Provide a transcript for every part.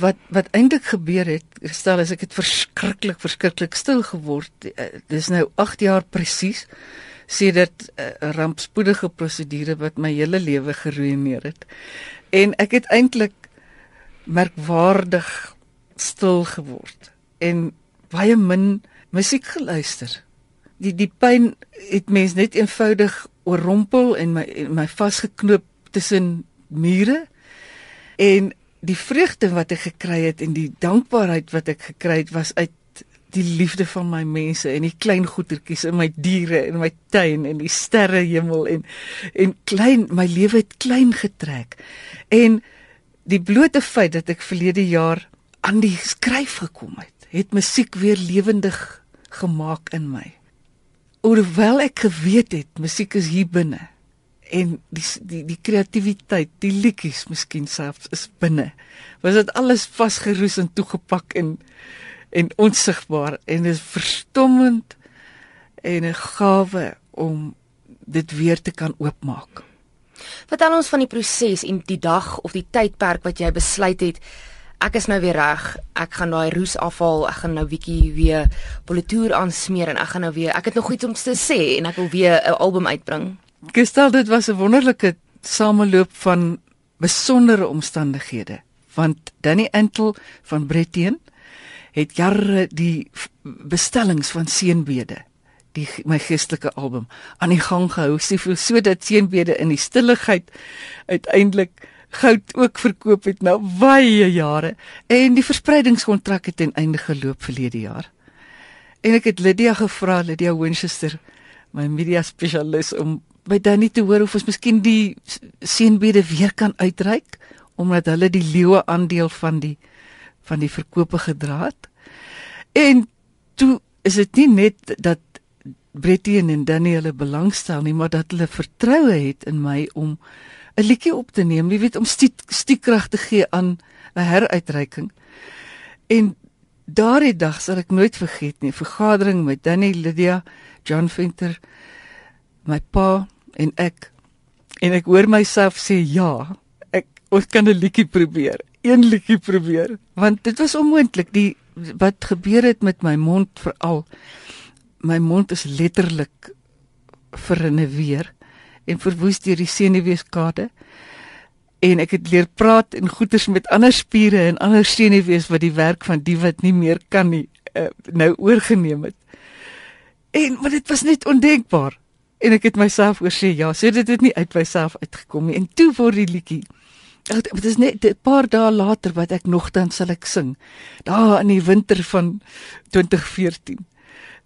wat wat eintlik gebeur het, stel as ek het verskriklik verskriklik stil geword. Eh, dis nou 8 jaar presies sedert eh, 'n uh, rampspoedige prosedure wat my hele lewe geruïneer het. En ek het eintlik merkwaardig stil geword en baie min musiek geluister. Die die pyn het mens net eenvoudig oorrompel en my en my vasgeknoop tussen mure en die vreugde wat ek gekry het en die dankbaarheid wat ek gekry het was uit die liefde van my mense en die klein goetertjies in my diere en my tuin en die sterrehemel en en klein my lewe het klein getrek. En die blote feit dat ek verlede jaar aan die skryf gekom het, het musiek weer lewendig gemaak in my. Hoewel ek geweet het musiek is hier binne en die die die kreatiwiteit, die liedjies miskien selfs is binne. Was dit alles vasgeroes en toegepak en en onsigbaar en is verstommend en 'n gawe om dit weer te kan oopmaak. Vertel ons van die proses en die dag of die tydperk wat jy besluit het ek is nou weer reg. Ek gaan daai roes afhaal. Ek gaan nou bietjie weer politoer aansmeer en ek gaan nou weer ek het nog iets om te sê en ek wil weer 'n album uitbring. Gestel dit was 'n wonderlike sameloop van besondere omstandighede want Danny Intel van Bretien het jare die bestellings van seënbede die my geestelike album aan die gang gehou. Sodat seënbede in die stilligheid uiteindelik goud ook verkoop het na baie jare en die verspreidingskontrak het ten einde geloop verlede jaar. En ek het Lydia gevra Lydia Winchester my media spesialis om by Danny te hoor of ons miskien die seënbede weer kan uitreik omdat hulle die leeu aandeel van die van die verkope gedra het. En toe is dit nie net dat Brettie en Danny hulle belangstel nie, maar dat hulle vertroue het in my om 'n liedjie op te neem, jy weet om stiekrag te gee aan 'n heruitreiking. En daardie dag sal ek nooit vergeet nie, vergadering met Danny, Lydia, John Venter, my pa en ek en ek hoor myself sê ja, ek ons kan 'n liedjie probeer. Een liedjie probeer. Want dit was onmoontlik die wat gebeur het met my mond veral my mond is letterlik verreneweer en verwoes deur die senuweeskade. En ek het leer praat en goeters met ander spiere en ander senuwees wat die werk van die wat nie meer kan nie uh, nou oorgeneem het. En maar dit was net ondenkbaar en ek het myself oorsê ja, so dit het nie uit myself uitgekom nie. En toe word die liedjie dit is net 'n paar dae later wat ek nogtans sal ek sing. Daar in die winter van 2014.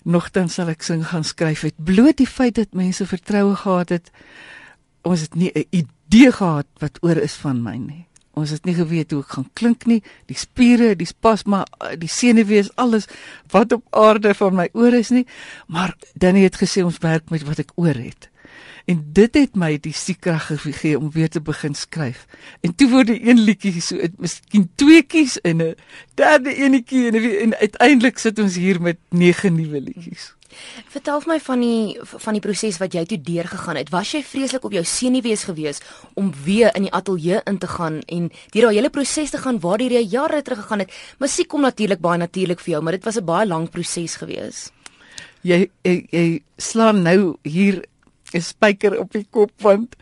Nogtans sal ek sing gaan skryf het bloot die feit dat mense vertroue gehad het. Ons het nie 'n idee gehad wat oor is van my nie. Ons het nie geweet hoe ek gaan klink nie. Die spiere, die spasma, die senuwees, alles wat op aarde van my oor is nie. Maar Danny het gesê ons werk met wat ek oor het. En dit het my die siekrag gegee om weer te begin skryf. En toe word die een liedjie so, miskien tweeetjies en 'n derde enetjie en, en uiteindelik sit ons hier met nege nuwe liedjies. Vertel my van die van die proses wat jy toe deurgegaan het. Was jy vreeslik op jou senuwees gewees om weer in die ateljee in te gaan en deur daai hele proses te gaan waar jy jare terug gegaan het? Musiek kom natuurlik baie natuurlik vir jou, maar dit was 'n baie lang proses gewees. Jy, jy jy slaan nou hier 'n spyker op die kop want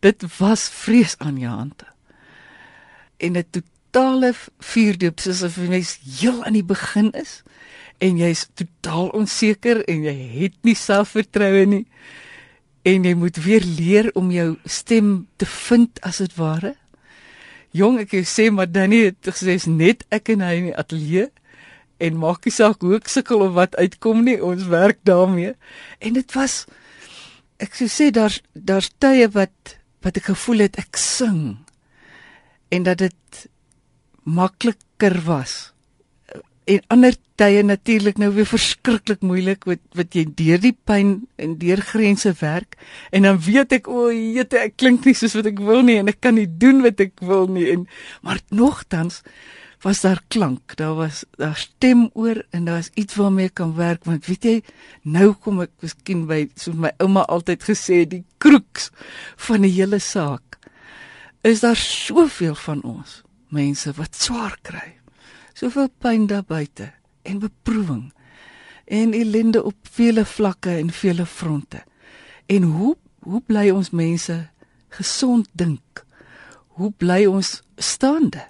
dit was vrees aan jou hande. En 'n totale vuurdoop soos of jy mens heel aan die begin is en jy's totaal onseker en jy het nie selfvertroue nie en jy moet weer leer om jou stem te vind as dit ware. Jong, ek sê maar Danny het gesê is net ek en hy in die ateljee en maak nie saak hoe ek sukkel of wat uitkom nie, ons werk daarmee. En dit was ek sou sê daar's daar's tye wat wat ek gevoel het ek sing en dat dit makliker was. En ander tye natuurlik nou weer verskriklik moeilik wat wat jy deur die pyn en deur grense werk en dan weet ek o, jete, ek klink nie soos wat ek wil nie en ek kan nie doen wat ek wil nie. En maar nogtans was daar klank, daar was daar stem oor en daar is iets waarmee ek kan werk want weet jy nou kom ek miskien by soos my ouma altyd gesê die kroeks van die hele saak is daar soveel van ons mense wat swaar kry. Soveel pyn daar buite en beproewing en ellende op vele vlakke en vele fronte. En hoe hoe bly ons mense gesond dink? Hoe bly ons staande?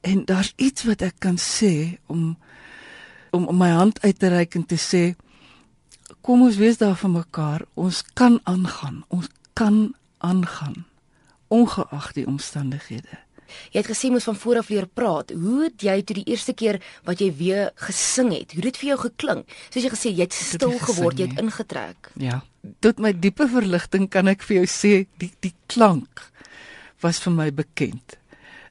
En daar's iets wat ek kan sê om om, om my hand uit te reik en te sê kom ons wees daar vir mekaar. Ons kan aangaan. Ons kan aangaan ongeag die omstandighede. Jy het gesê mos van voor af leer praat. Hoe het jy toe die eerste keer wat jy weer gesing het, hoe dit vir jou geklink? Soos jy gesê jy het stil geword, jy het ingetrek. Ja. Tot my diepe verligting kan ek vir jou sê die die klank was vir my bekend.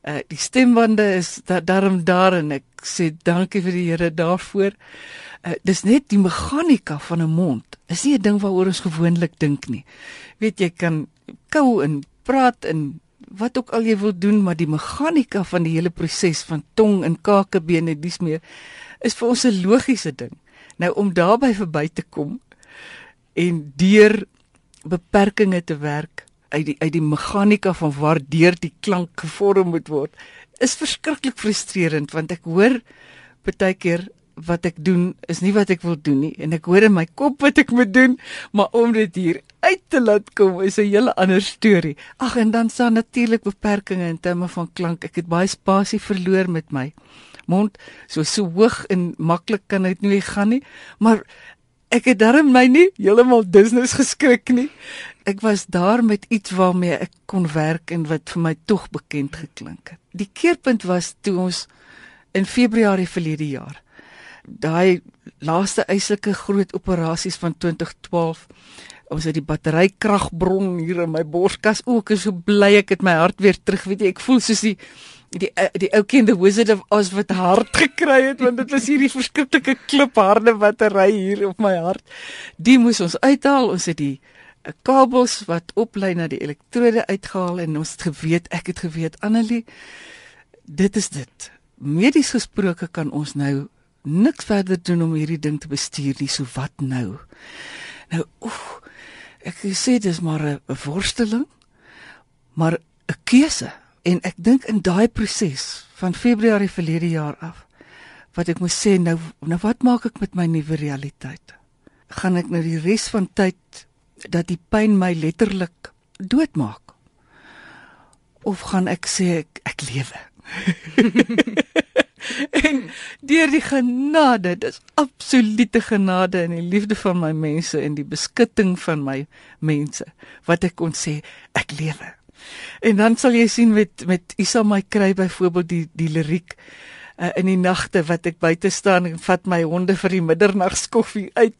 Uh die stembande is da, daarom daar en ek sê dankie vir die Here daarvoor. Uh dis net die meganika van 'n mond. Is nie 'n ding waaroor ons gewoonlik dink nie. Weet jy kan kou en praat en wat ook al jy wil doen, maar die meganika van die hele proses van tong en kakebene dis meer is vir ons 'n logiese ding. Nou om daarby verby te kom en deur beperkings te werk uit die uit die meganika van waar deur die klank gevorm moet word is verskriklik frustrerend want ek hoor baie keer wat ek doen is nie wat ek wil doen nie en ek hoor in my kop wat ek moet doen maar om dit hier uit te laat kom is 'n hele ander storie. Ag en dan staan natuurlik beperkings in terme van klank. Ek het baie spasie verloor met my mond. So so hoog en maklik kan dit nie gaan nie, maar ek het darm my nie heeltemal business geskrik nie. Ek was daar met iets waarmee ek kon werk en wat vir my tog bekend geklink het. Die keerpunt was toe ons in Februarie verlede jaar daai laaste eislike groot operasies van 2012 ons het die batterykragbron hier in my borskas ook is so bly ek het my hart weer terug weet jy ek voel soos die die die ou kind the wizard of Oz wat hart gekry het want dit was hierdie verskriklike klipharde battery hier op my hart die moes ons uithaal ons het die eh, kabels wat oplei na die elektrode uitgehaal en ons het geweet ek het geweet Annelie dit is dit medies gesproke kan ons nou niks verder doen om hierdie ding te bestuur nie. So wat nou? Nou, oef, ek sê dis maar 'n worsteling, maar 'n keuse. En ek dink in daai proses van Februarie verlede jaar af wat ek moet sê nou nou wat maak ek met my nuwe realiteit? Gaan ek nou die res van tyd dat die pyn my letterlik doodmaak? Of gaan ek sê ek, ek lewe? en deur die genade, dis absolute genade en die liefde van my mense en die beskutting van my mense wat ek kon sê ek lewe. En dan sal jy sien met met Isa my kry byvoorbeeld die die liriek uh, in die nagte wat ek buite staan en vat my honde vir die middernagskoffie uit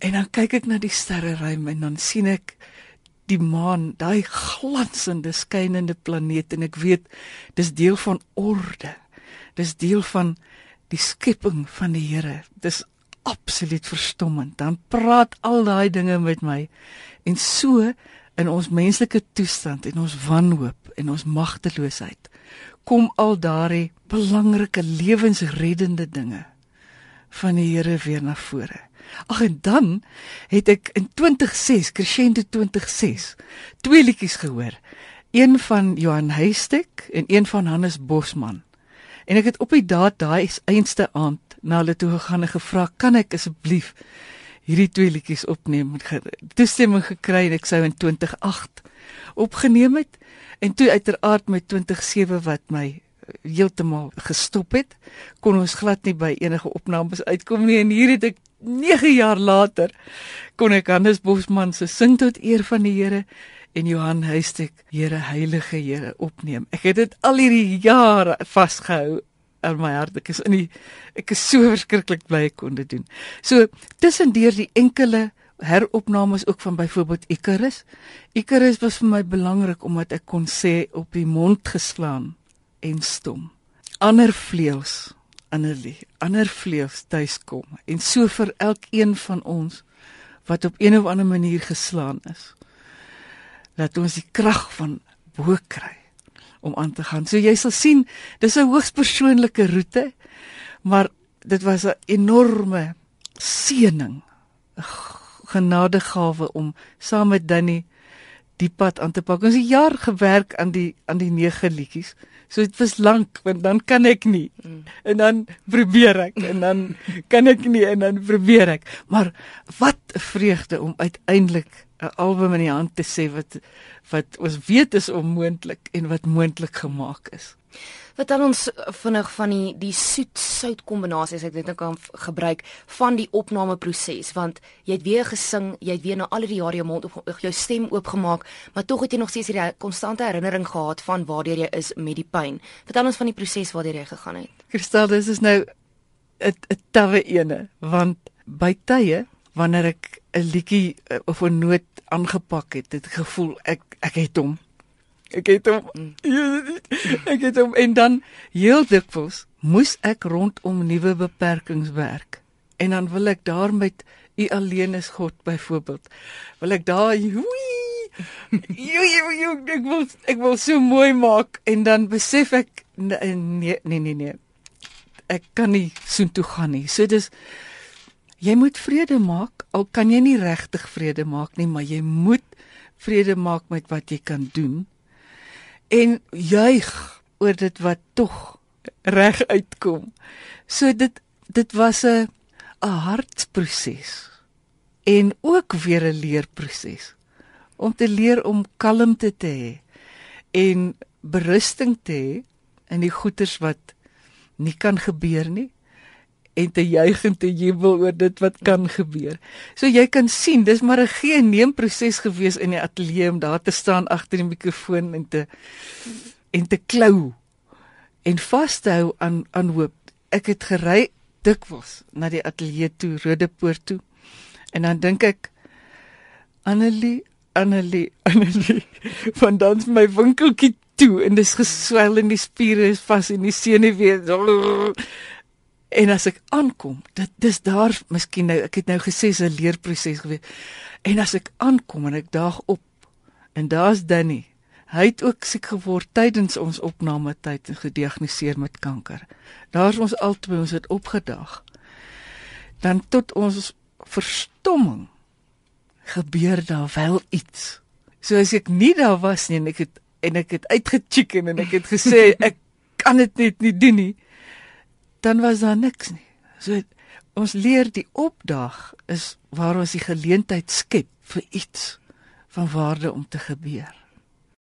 en dan kyk ek na die sterreruim en dan sien ek die maan, daai glansende skynende planeet en ek weet dis deel van orde dis deel van die skepping van die Here. Dis absoluut verstommend. Dan praat al daai dinge met my en so in ons menslike toestand en ons wanhoop en ons magteloosheid kom al daai belangrike lewensreddende dinge van die Here weer na vore. Ag en dan het ek in 2006, Crescendo 2006, twee liedjies gehoor. Een van Johan Heistek en een van Hannes Bosman. En ek het op die daad daai einste aand na hulle toe gegaan en gevra, "Kan ek asseblief hierdie twee liedjies opneem?" Toestemming gekry en ek sou in 2008 opgeneem het en toe uiteraard met 207 wat my heeltemal gestop het, kon ons glad nie by enige opnames uitkom nie en hier het ek 9 jaar later kon ek Hannes Bosman se sing tot eer van die Here en Johan Huystek, Here Heilige Here opneem. Ek het dit al hierdie jare vasgehou in my hart. Ek is in die ek is so verskriklik bly ek kon dit doen. So tussendeur die enkele heropnames ook van byvoorbeeld Icarus. Icarus was vir my belangrik omdat ek kon sê op die mond geslaan en stom. Ander vleuels Annelie, ander vleuels tuiskom en so vir elkeen van ons wat op een of ander manier geslaan is dat ons die krag van bo kry om aan te gaan. So jy sal sien, dis 'n hoogs persoonlike roete, maar dit was 'n enorme seëning, genadegawe om saam met Danny die pad aan te pak. Ons het jaar gewerk aan die aan die nege liedjies. So dit was lank want dan kan ek nie. En dan probeer ek en dan kan ek nie en dan probeer ek. Maar wat 'n vreugde om uiteindelik 'n album in die hand te sê wat wat ons weet is onmoontlik en wat moontlik gemaak is. Vertel ons vinnig van die die soet-sout kombinasies ek dit nou kan gebruik van die opnameproses want jy het weer gesing, jy het weer na al die jare jou mond op jou stem oopgemaak, maar tog het jy nog steeds hierdie konstante herinnering gehad van waartoe jy is met die pyn. Vertel ons van die proses waartoe jy gegaan het. Kristal, dis is nou 'n 'n tawwe ene want by tye wanneer ek 'n liedjie eh, of 'n noot aangepak het, het ek gevoel ek ek het hom. Ek het hom. Ek het hom en dan heel dikwels moes ek rondom nuwe beperkings werk. En dan wil ek daar met u alleen is God byvoorbeeld. Wil ek daar Jy jy ek wil ek wil so mooi maak en dan besef ek nee nee nee nee. Ek kan nie soontoe gaan nie. So dis jy moet vrede maak al kan jy nie regtig vrede maak nie, maar jy moet vrede maak met wat jy kan doen en juig oor dit wat tog reg uitkom. So dit dit was 'n 'n hartproses en ook weer 'n leerproses om te leer om kalmte te hê en berusting te hê in die goeters wat nie kan gebeur nie en te juig en te jubel oor dit wat kan gebeur. So jy kan sien, dis maar 'n geen neem proses gewees in die ateljee om daar te staan agter die mikrofoon en te en te klou en vashou aan aan hoop. Ek het gery dikwels na die ateljee toe, Rodepoort toe. En dan dink ek Annelie, Annelie, Annelie, van dans my winkeltjie toe en dis geswel en die spiere is vas en die senuwee En as ek aankom, dit dis daar miskien nou, ek het nou gesê 'n leerproses gewees. En as ek aankom en ek daag op en daar's Danny. Hy het ook siek geword tydens ons opname tyd en gediagnoseer met kanker. Daar's ons albei ons het opgedag. Dan tot ons verstomming gebeur daar wel iets. So as ek nie daar was nie en ek het en ek het uitgechicken en ek het gesê ek kan dit net nie doen nie dan was daar niks nie. So ons leer die opdag is waar ons die geleentheid skep vir iets van waarde om te gebeur.